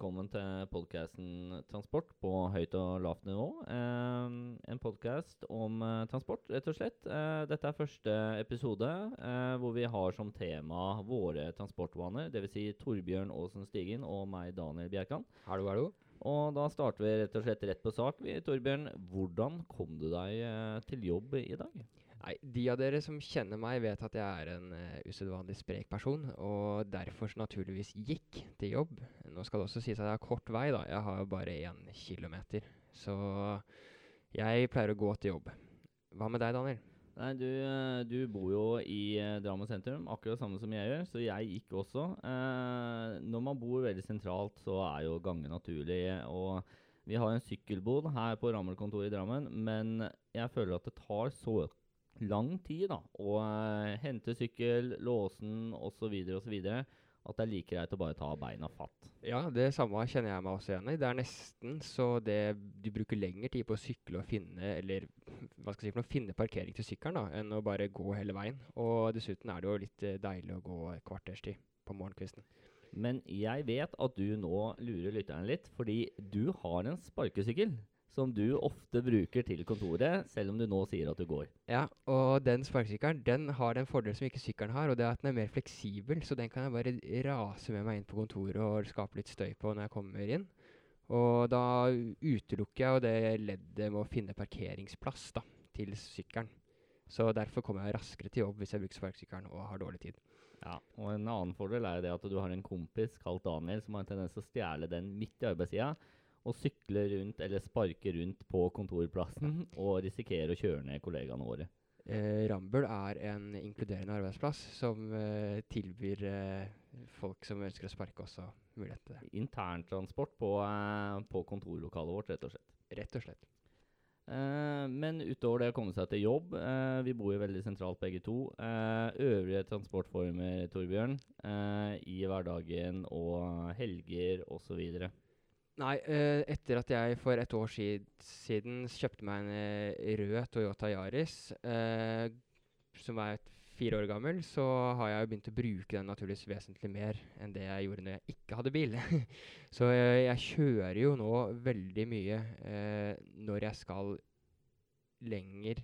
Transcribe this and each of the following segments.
velkommen til podkasten Transport på høyt og lavt nivå. Eh, en podkast om eh, transport, rett og slett. Eh, dette er første episode eh, hvor vi har som tema våre transportvaner. Dvs. Si Torbjørn Aasen Stigen og meg, Daniel Bjerkan. Hallo, hallo. Og da starter vi rett og slett rett på sak. Vi, Torbjørn, hvordan kom du deg eh, til jobb i dag? Nei, De av dere som kjenner meg, vet at jeg er en uh, usedvanlig sprek person, og derfor så naturligvis gikk til jobb. Nå skal det også sies at jeg har kort vei, da. Jeg har jo bare én kilometer. Så jeg pleier å gå til jobb. Hva med deg, Daniel? Nei, du, eh, du bor jo i eh, Drammen sentrum, akkurat samme som jeg gjør, så jeg gikk også. Eh, når man bor veldig sentralt, så er jo gange naturlig. og vi har en sykkelbod her på Rammel-kontoret i Drammen, men jeg føler at det tar så lang tid da, å uh, hente sykkel, låse den osv. osv. At det er like greit å bare ta beina fatt. Ja, det samme kjenner jeg meg også igjen i. Det er nesten så det du bruker lengre tid på å sykle og finne eller hva skal jeg si for noe, finne parkering til sykkelen da, enn å bare gå hele veien. Og dessuten er det jo litt uh, deilig å gå kvarterstid på morgenkvisten. Men jeg vet at du nå lurer lytteren litt, fordi du har en sparkesykkel som du ofte bruker til kontoret, selv om du nå sier at du går. Ja, og den sparkesykkelen den har den fordelen som ikke sykkelen har, og det er at den er mer fleksibel, så den kan jeg bare rase med meg inn på kontoret og skape litt støy på når jeg kommer inn. Og da utelukker jeg jo det leddet med å finne parkeringsplass da, til sykkelen. Så derfor kommer jeg raskere til jobb hvis jeg bruker sparkesykkelen og har dårlig tid. Ja, og En annen fordel er det at du har en kompis kalt Daniel som har en tendens til å stjele den midt i arbeidstida og sykle rundt eller sparke rundt på kontorplassen og risikere å kjøre ned kollegaene våre. Eh, Rambøll er en inkluderende arbeidsplass som eh, tilbyr eh, folk som ønsker å sparke, også mulighet til det. Interntransport på, eh, på kontorlokalet vårt, rett og slett. Rett og slett. Uh, men utover det å komme seg til jobb uh, Vi bor jo veldig sentralt begge to. Øvrige transportformer, Torbjørn, i hverdagen og helger osv. Nei, uh, etter at jeg for et år siden kjøpte meg en uh, rød Toyota Yaris, uh, som er fire år gammel, så har jeg jo begynt å bruke den naturligvis vesentlig mer enn det jeg gjorde når jeg ikke hadde bil. så jeg kjører jo nå veldig mye når jeg skal lenger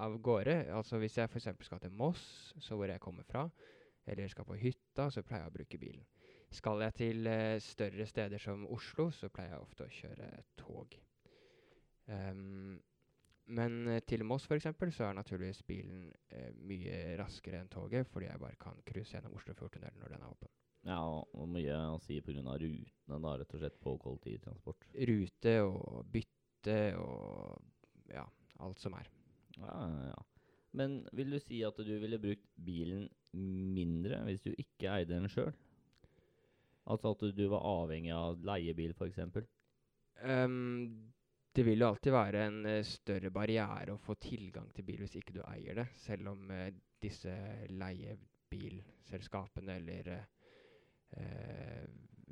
av gårde. Altså hvis jeg f.eks. skal til Moss, så hvor jeg kommer fra, eller skal på hytta, så pleier jeg å bruke bilen. Skal jeg til uh, større steder som Oslo, så pleier jeg ofte å kjøre tog. Um, men uh, til Moss f.eks. så er naturligvis bilen uh, mye raskere enn toget, fordi jeg bare kan cruise gjennom Oslofjordtunnelen når den er åpen. Ja, og mye å si pga. rutene, da, rett og slett, på kollektivtransport. Rute og bytte og ja, alt som er. Ja, ja. Men vil du si at du ville brukt bilen mindre hvis du ikke eide den sjøl? Altså at du var avhengig av leiebil, f.eks.? Um, det vil jo alltid være en uh, større barriere å få tilgang til bil hvis ikke du eier det. Selv om uh, disse leiebilselskapene eller uh,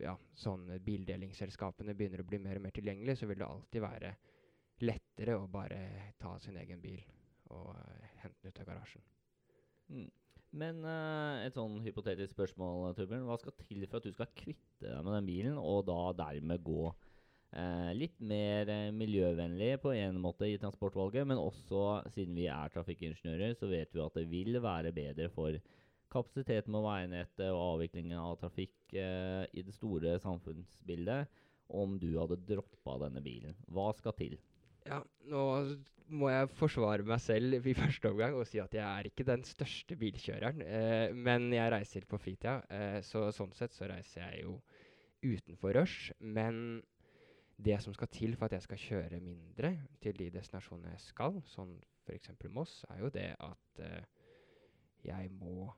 ja, sånne bildelingsselskapene begynner å bli mer og mer tilgjengelige, så vil det alltid være lettere å bare ta sin egen bil og hente den ut av garasjen. Mm. Men uh, et sånn hypotetisk spørsmål, Torbjørn. Hva skal til for at du skal kvitte deg med den bilen, og da dermed gå uh, litt mer uh, miljøvennlig på en måte i transportvalget, men også siden vi er trafikkingeniører, så vet vi at det vil være bedre for kapasiteten på veinettet og avviklingen av trafikk i det store samfunnsbildet om du hadde droppa denne bilen. Hva skal til? Ja, nå må jeg forsvare meg selv i første omgang og si at jeg er ikke den største bilkjøreren. Eh, men jeg reiser på fritida, eh, så sånn sett så reiser jeg jo utenfor rush. Men det som skal til for at jeg skal kjøre mindre til de destinasjonene jeg skal, sånn f.eks. Moss, er jo det at eh, jeg må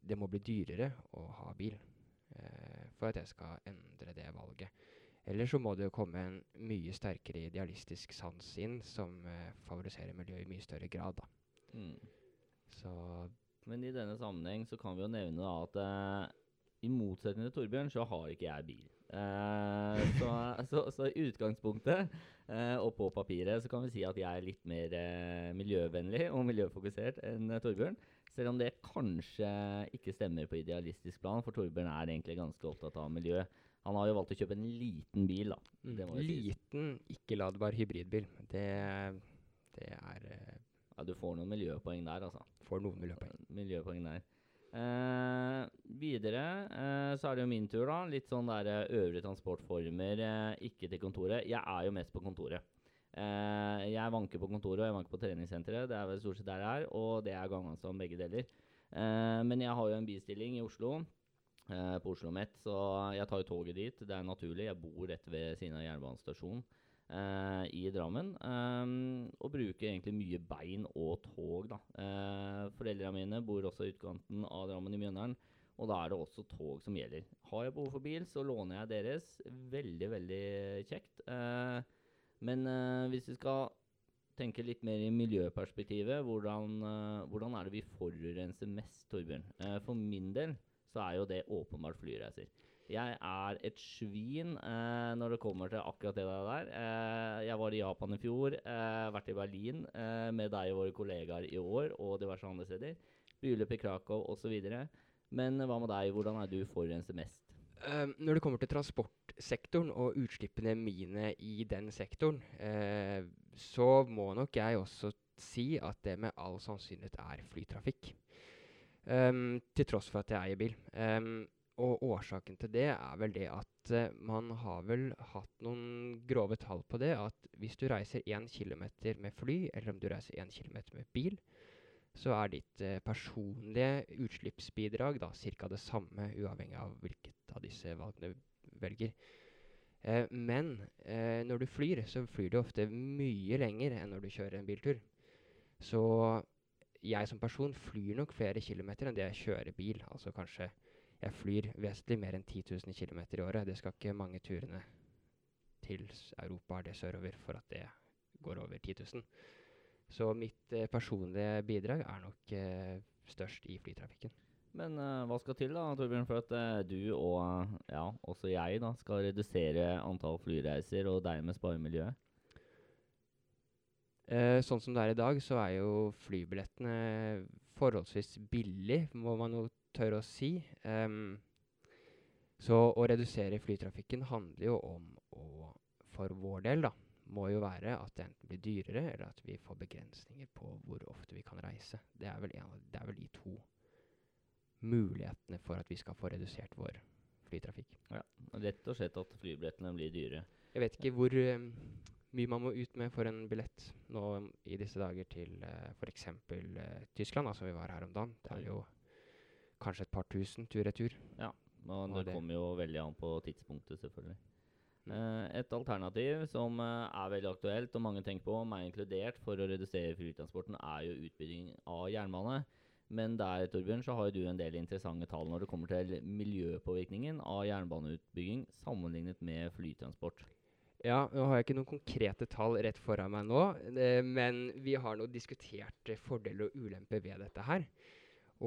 Det må bli dyrere å ha bil eh, for at jeg skal endre det valget. Eller så må det jo komme en mye sterkere idealistisk sans inn, som eh, favoriserer miljøet i mye større grad. da. Mm. Så Men i denne sammenheng så kan vi jo nevne da at eh, i motsetning til Torbjørn, så har ikke jeg bil. Eh, så, så, så, i utgangspunktet eh, og på papiret så kan vi si at jeg er litt mer eh, miljøvennlig og miljøfokusert enn eh, Torbjørn. Selv om det kanskje ikke stemmer på idealistisk plan, for Torbjørn er egentlig ganske opptatt av miljø. Han har jo valgt å kjøpe en liten bil, da. Mm. Liten, ikke-ladbar hybridbil. Det, det er uh, Ja, du får noen miljøpoeng der, altså. Får noen miljøpoeng. Miljøpoeng der. Uh, videre uh, så er det jo min tur, da. Litt sånn der eh, øvrige transportformer, eh, ikke til kontoret. Jeg er jo mest på kontoret. Eh, jeg vanker på kontoret, og jeg vanker på treningssenteret. Det er vel stort sett der jeg er, og det er som begge deler. Eh, men jeg har jo en bistilling i Oslo, eh, på Oslo Met, så jeg tar jo toget dit. Det er naturlig. Jeg bor rett ved siden av jernbanestasjonen eh, i Drammen. Eh, og bruker egentlig mye bein og tog, da. Eh, Foreldrene mine bor også i utkanten av Drammen i Mjøndalen. Og da er det også tog som gjelder. Har jeg behov for bil, så låner jeg deres. Veldig, veldig kjekt. Eh, men eh, hvis vi skal tenke litt mer i miljøperspektivet, hvordan, eh, hvordan er det vi forurenser mest, Torbjørn? Eh, for min del så er jo det åpenbart flyreiser. Jeg er et svin eh, når det kommer til akkurat det der. Eh, jeg var i Japan i fjor, eh, vært i Berlin eh, med deg og våre kollegaer i år, og diverse andre steder. Bryllup i Krakow osv. Men hva med deg, hvordan er du forurenser mest? Uh, når det kommer til transportsektoren og utslippene mine i den sektoren, uh, så må nok jeg også si at det med all sannsynlighet er flytrafikk. Um, til tross for at jeg eier bil. Um, og årsaken til det er vel det at uh, man har vel hatt noen grove tall på det. At hvis du reiser 1 km med fly, eller om du reiser 1 km med bil, så er ditt uh, personlige utslippsbidrag da ca. det samme, uavhengig av hvilket av disse valgene du velger. Uh, men når du flyr, så flyr du ofte mye lenger enn når du kjører en biltur. Så jeg som person flyr nok flere kilometer enn det jeg kjører bil. Altså kanskje jeg flyr vesentlig mer enn 10 000 km i året. Det skal ikke mange turene til Europa eller sørover for at det går over 10 000. Så mitt eh, personlige bidrag er nok eh, størst i flytrafikken. Men uh, hva skal til da, Torbjørn, for at uh, du og uh, ja, også jeg da, skal redusere antall flyreiser og dermed spare miljøet? Eh, sånn som det er i dag, så er jo flybillettene forholdsvis billig, må man jo tørre å si. Um, så å redusere flytrafikken handler jo om å, for vår del, da, må jo være at det enten blir dyrere, eller at vi får begrensninger på hvor ofte vi kan reise. Det er vel, en, av- det er vel de to mulighetene for at vi skal få redusert vår flytrafikk. Ja, Rett og slett at flybillettene blir dyre. Jeg vet ikke hvor eh, mye man må ut med for en billett nå i disse dager til uh, f.eks. Uh, Tyskland, som vi var her om dagen. Det er jo kanskje et par tusen tur-retur. Men Og det det- kommer jo veldig an på tidspunktet, selvfølgelig. Mm. Uh, et alternativ som uh, er veldig aktuelt, og mange tenker på, meg inkludert, for å redusere flytransporten, er jo utbygging av jernbane. Men der Torbjørn, så har du en del interessante tall når det kommer til miljøpåvirkningen av jernbaneutbygging sammenlignet med flytransport. Ja, nå har jeg ikke noen konkrete tall rett foran meg nå, eh, men vi har nå diskutert eh, fordeler og ulemper ved dette her.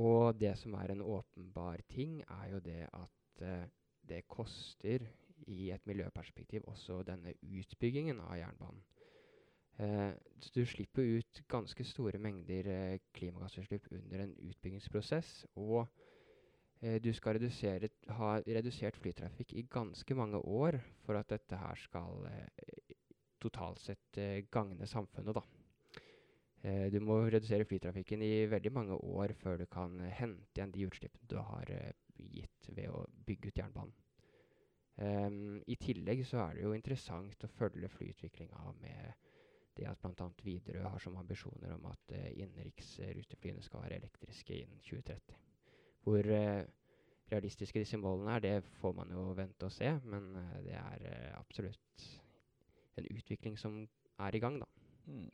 Og det som er en åpenbar ting, er jo det at eh, det koster i et miljøperspektiv også denne utbyggingen av jernbanen. Du slipper ut ganske store mengder klimagassutslipp under en utbyggingsprosess. Og du skal redusere, ha redusert flytrafikk i ganske mange år for at dette her skal eh, totalt sett eh, gagne samfunnet, da. Eh, du må redusere flytrafikken i veldig mange år før du kan eh, hente igjen de utslippene du har eh, gitt ved å bygge ut jernbanen. Um, I tillegg så er det jo interessant å følge flyutviklinga med det at bl.a. Widerøe har som ambisjoner om at uh, innenriksruteflyene skal være elektriske innen 2030. Hvor uh, realistiske disse målene er, det får man jo vente og se, men uh, det er eh, absolutt en utvikling som er i gang, da. Mm.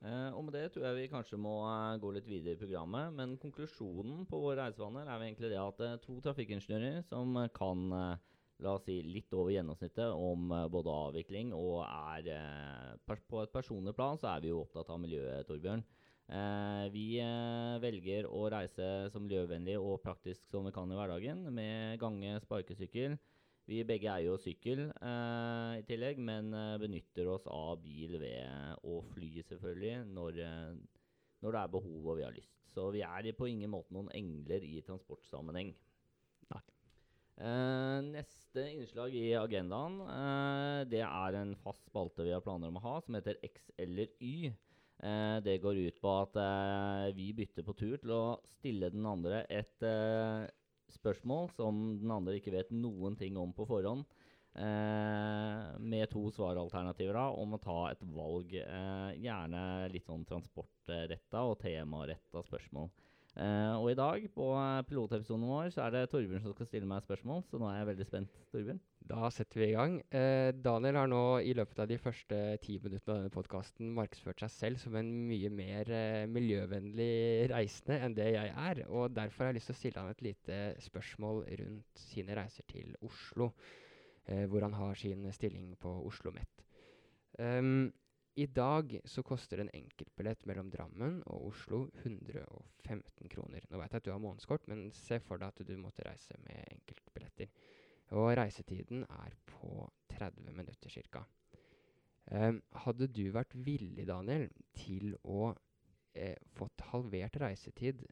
Eh, og med det tror jeg vi kanskje må eh, gå litt videre i programmet. Men konklusjonen på vår reisevaner er egentlig det at eh, to trafikkingeniører som kan la oss si litt over gjennomsnittet om både avvikling og er På et personlig plan så er vi jo opptatt av miljøet, Torbjørn. Eh, vi eh, velger å reise så miljøvennlig og praktisk som vi kan i hverdagen, med gange, sparkesykkel. Vi begge eier jo sykkel eh, i tillegg, men eh, benytter oss av bil ved å fly, selvfølgelig, når, når det er behov og vi har lyst. Så vi er på ingen måte noen engler i transportsammenheng. Nei. Eh, Neste innslag i agendaen eh, det er en fast spalte vi har planer om å ha, som heter X eller Y. Eh, det går ut på at eh, vi bytter på tur til å stille den andre et eh, spørsmål som den andre ikke vet noen ting om på forhånd. Med to svaralternativer da, om å ta et valg. Gjerne litt sånn transportretta og temaretta spørsmål. Eh, og i dag, på eh, pilotepisoden vår, så er det Torbjørn som skal stille meg spørsmål. Så nå er jeg veldig spent, Torbjørn. Da setter vi i gang. Uh, Daniel har nå i løpet av de første ti minuttene av denne podkasten markedsført seg selv som en mye mer uh, miljøvennlig reisende enn det jeg er. Og derfor har jeg lyst til å stille han et lite spørsmål rundt sine reiser til Oslo. Hvor han har sin stilling på Oslo OsloMet. Um, I dag så koster en enkeltbillett mellom Drammen og Oslo 115 kroner. Nå vet jeg at du har månedskort, men se for deg at du måtte reise med enkeltbilletter. Og reisetiden er på 30 minutter ca. Um, hadde du vært villig, Daniel, til å eh, fått halvert reisetid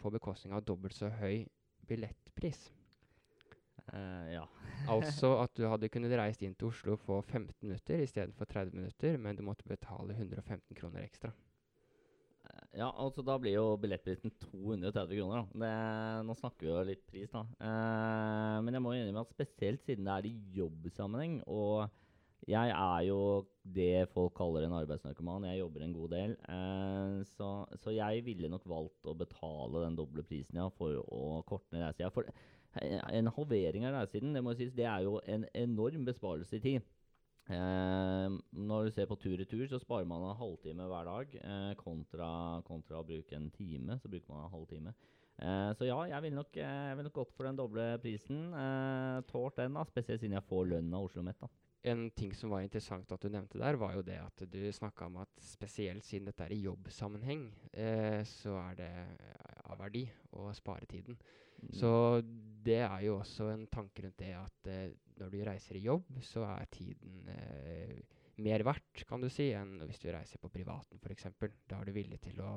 på bekostning av dobbelt så høy billettpris? Eh, ja. altså at du hadde kunnet reist inn til Oslo på 15 minutter istedenfor 30 minutter, men du måtte betale 115 kroner ekstra. Eh, Ja, altså da blir jo billettprisen 230 kroner. da. Det, nå snakker vi jo litt pris, da. Eh, men jeg må innrømme at spesielt siden det er i jobbsammenheng, og jeg er jo det folk kaller en arbeidsnarkoman. Jeg jobber en god del. Eh, så, så jeg ville nok valgt å betale den doble prisen ja, for å korte ned reisetida. Eh, en halvering av reisetiden, det må sies, det er jo en enorm besparelse i tid. Eh, når du ser på tur-retur, så sparer man en halvtime hver dag. Eh, kontra, kontra å bruke en time, så bruker man en halvtime. Eh, så ja, jeg ville nok, eh, vil nok gått for den doble prisen. Eh, Tålt den, da, spesielt siden jeg får lønn av Oslo Met. da. En ting som var interessant at du nevnte der, var jo det at du snakka om at spesielt siden dette er i jobbsammenheng, eh, så er det av verdi å spare tiden. Mm. Så det er jo også en tanke rundt det at eh, når du reiser i jobb, så er tiden eh, mer verdt, kan du si, enn hvis du reiser på privaten f.eks. Da er du villig til å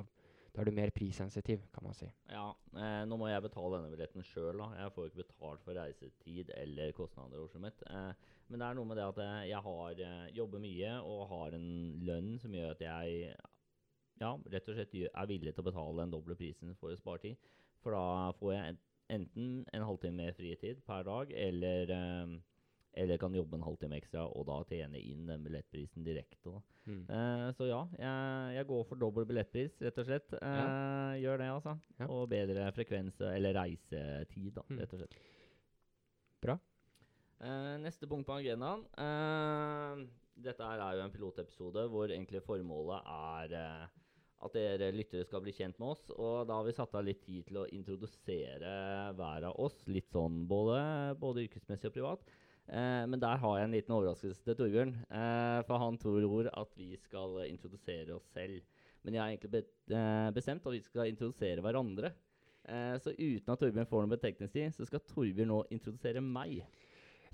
Da er du mer prissensitiv, kan man si. Ja, eh, nå må jeg betale denne billetten sjøl. Jeg får ikke betalt for reisetid eller kostnader. Oslo mitt. Eh, men det er noe med det at eh, jeg har, eh, jobber mye og har en lønn som gjør at jeg ja, rett og slett er villig til å betale den doble prisen for å spare tid. For da får jeg enten en halvtime mer fritid per dag, eller, eh, eller kan jobbe en halvtime ekstra og da tjene inn den billettprisen direkte. Mm. Uh, så ja, jeg, jeg går for dobbel billettpris, rett og slett. Eh, Gjør det, altså. Ja. Og bedre frekvens, eller reisetid, da, Mm. rett og slett. Bra. Uh, neste punkt på agendaen. Uh, dette er jo en pilotepisode hvor egentlig formålet er eh, at dere lyttere skal bli kjent med oss. Og da har vi satt av litt tid til å introdusere hver av oss, litt sånn både, både yrkesmessig og privat. Eh, men der har jeg en liten overraskelse til Torbjørn. Eh, for han tror at vi skal introdusere oss selv. Men jeg har egentlig be eh, bestemt at vi skal introdusere hverandre. Eh, så uten at Torbjørn får noen betenkningstid, så skal Torbjørn nå introdusere meg.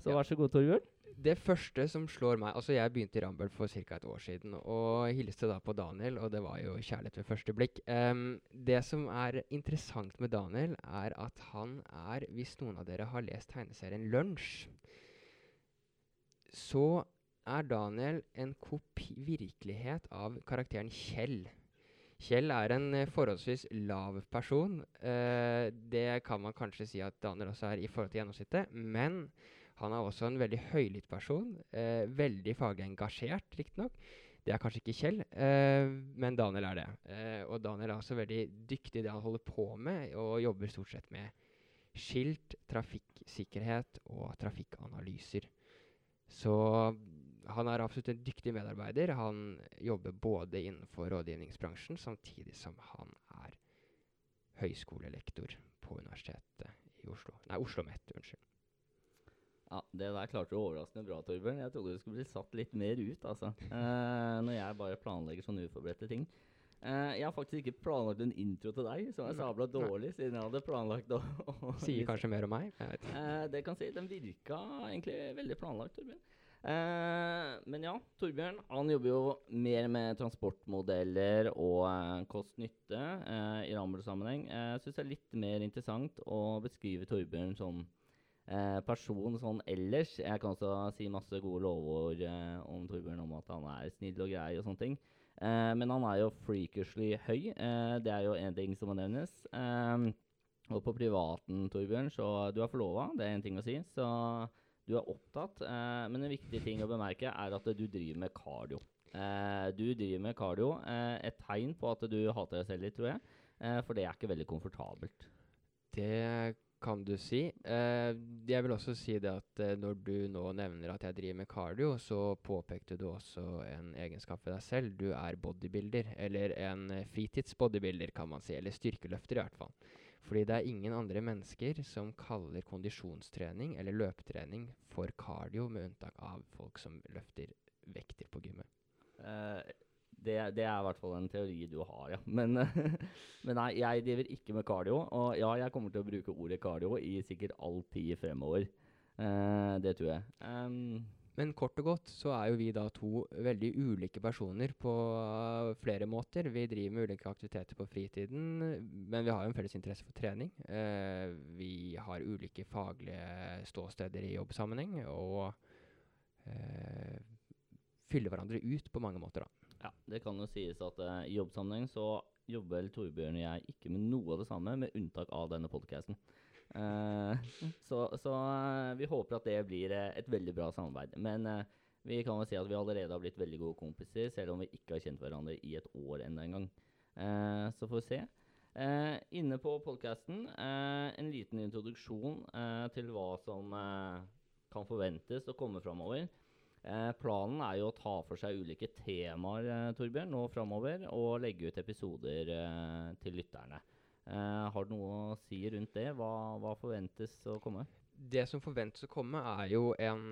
Så Ja. vær så god, Torbjørn. Det første som slår meg Altså, jeg begynte i Rambøll for ca. et år siden, og hilste da på Daniel, og det var jo kjærlighet ved første blikk. Um, det som er interessant med Daniel, er at han er Hvis noen av dere har lest tegneserien Lunsj, så er Daniel en kopi virkelighet av karakteren Kjell. Kjell er en eh, forholdsvis lav person. Uh, det kan man kanskje si at Daniel også er i forhold til gjennomsnittet. Men han er også en veldig høylytt person. Eh, veldig faglig engasjert, riktignok. Det er kanskje ikke Kjell, eh, men Daniel er det. Eh, og Daniel er også veldig dyktig i det han holder på med, og jobber stort sett med skilt, trafikksikkerhet og trafikkanalyser. Så han er absolutt en dyktig medarbeider. Han jobber både innenfor rådgivningsbransjen, samtidig som han er høyskolelektor på Universitetet i Oslo. Nei, Oslo Met, unnskyld. Ja, Det der klarte du overraskende bra, Torbjørn. Jeg trodde du skulle bli satt litt mer ut, altså. Eh, når jeg bare planlegger sånne uforberedte ting. Eh, jeg har faktisk ikke planlagt en intro til deg, som er sabla dårlig, siden jeg hadde planlagt å, Sier kanskje mer om meg. Jeg vet. Eh, det kan si. Den virka egentlig veldig planlagt, Torbjørn. Eh, men ja, Torbjørn han jobber jo mer med transportmodeller og eh, kost-nytte eh, i Rambøll-sammenheng. Jeg syns det er litt mer interessant å beskrive Torbjørn som eh, person sånn ellers. Jeg kan også si masse gode lovord eh, om Torbjørn om at han er snill og grei og sånne ting. Eh, men han er jo freakishly høy. Eh, det er jo én ting som må nevnes. Eh, og på privaten, Torbjørn, så du er forlova, det er én ting å si. Så du er opptatt. Eh, men en viktig ting å bemerke er at du driver med cardio. Eh, du driver med cardio. Eh, et tegn på at du hater deg selv litt, tror jeg. For det er ikke veldig komfortabelt. Det kan du si. Eh, jeg vil også si det at eh, når du nå nevner at jeg driver med cardio, så påpekte du også en egenskap ved deg selv. Du er bodybuilder, eller en eh, fritidsbodybuilder, kan man si. Eller styrkeløfter, i hvert fall. Fordi det er ingen andre mennesker som kaller kondisjonstrening eller løpetrening for cardio, med unntak av folk som løfter vekter på gymmet. Eh, det, det er i hvert fall en teori du har, ja. Men, men nei, jeg driver ikke med cardio. Og ja, jeg kommer til å bruke ordet cardio i sikkert all tid fremover. Eh, det tror jeg. Um, Men kort og godt så er jo vi da to veldig ulike personer på uh, flere måter. Vi driver med ulike aktiviteter på fritiden, men vi har jo en felles interesse for trening. Eh, vi har ulike faglige ståsteder i jobbsammenheng, og eh, fyller hverandre ut på mange måter, da. Ja, det kan jo sies at uh, i jobbsammenheng så jobber Torbjørn og jeg ikke med noe av det samme, med unntak av denne podkasten. så så uh, vi håper at det blir eh, et veldig bra samarbeid. Men eh, vi kan vel si at vi allerede har blitt veldig gode kompiser, selv om vi ikke har kjent hverandre i et år ennå engang. Uh, så får vi se. Eh, inne på podkasten en liten introduksjon eh, til hva som eh, kan forventes å komme framover. Eh, planen er jo å ta for seg ulike temaer eh, Torbjørn, nå framover, og legge ut episoder eh, til lytterne. Har du noe å si rundt det? Hva, hva forventes å komme? Det som forventes å komme, er jo en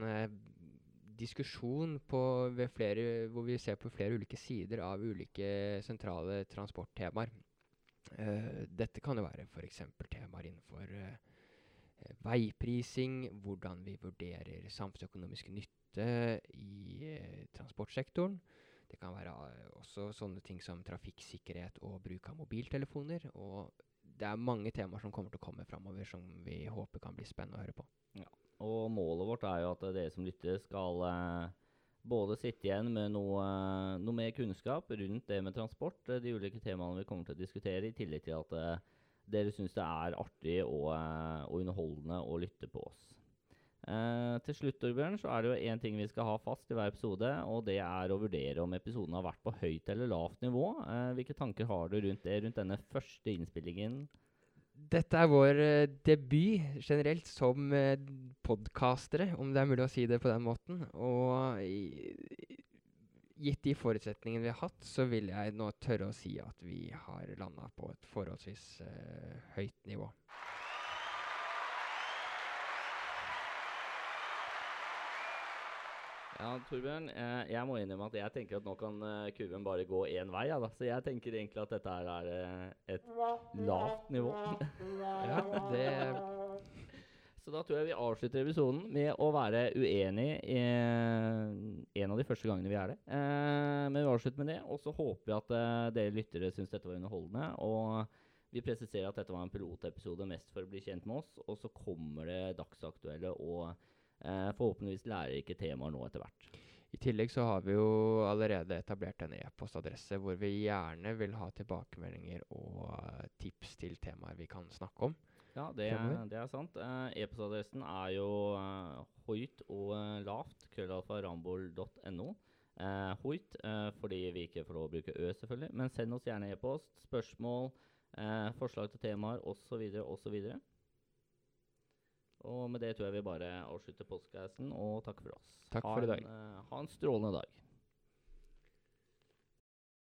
diskusjon på flere, hvor vi ser på flere ulike sider av ulike sentrale transporttemaer. Uh, dette kan jo være f.eks. temaer innenfor eh, veiprising, hvordan vi vurderer samfunnsøkonomisk nytte i eh, transportsektoren. Det kan være eh, også sånne ting som trafikksikkerhet og bruk av mobiltelefoner. Og det er mange temaer som kommer til å komme framover som vi håper kan bli spennende å høre på. Og målet vårt er jo at dere som lytter skal eh, både sitte igjen med noe, noe mer kunnskap rundt det med transport, eh, de ulike temaene vi kommer til å diskutere, i tillegg til at eh, dere syns det er artig og, eh, og underholdende å lytte på oss. Eh, til slutt Torbjørn, så er det jo én ting vi skal ha fast i hver episode, og det er å vurdere om episoden har vært på høyt eller lavt nivå. Eh, hvilke tanker har du rundt det, rundt denne første innspillingen? Dette er vår eh, debut generelt som uh, podkastere, om det er mulig å si det på den måten. Og gitt de forutsetningene vi har hatt, så vil jeg nå tørre å si at vi har landa på et forholdsvis eh, høyt nivå. Ja, Torbjørn, eh, jeg må innrømme at jeg tenker at nå kan eh, kurven bare gå én vei. Ja. Så jeg tenker egentlig at dette her er eh, et lavt nivå. Ja, det Så da tror jeg vi avslutter episoden med å være uenig i en av de første gangene vi er det. Men vi avslutter med det, og så håper vi at dere lyttere syns dette var underholdende. Og vi presiserer at dette var en pilotepisode mest for å bli kjent med oss. Og så kommer det dagsaktuelle og forhåpentligvis lærerike temaer nå etter hvert. I tillegg så har vi jo allerede etablert en e-postadresse hvor vi gjerne vil ha tilbakemeldinger og eh, tips til temaer vi kan snakke om. Ja, det, det er sant. Eh, E-postadressen er jo eh, høyt og eh, lavt, krøllalfarambol.no. Eh, høyt eh, fordi vi ikke får lov å bruke ø, selvfølgelig. Men send oss gjerne e-post, spørsmål, eh, forslag til temaer osv. osv. Og med det tror jeg vi bare avslutter postkassen og takker for oss. Takk ha for i en, dag. eh, ha en strålende dag.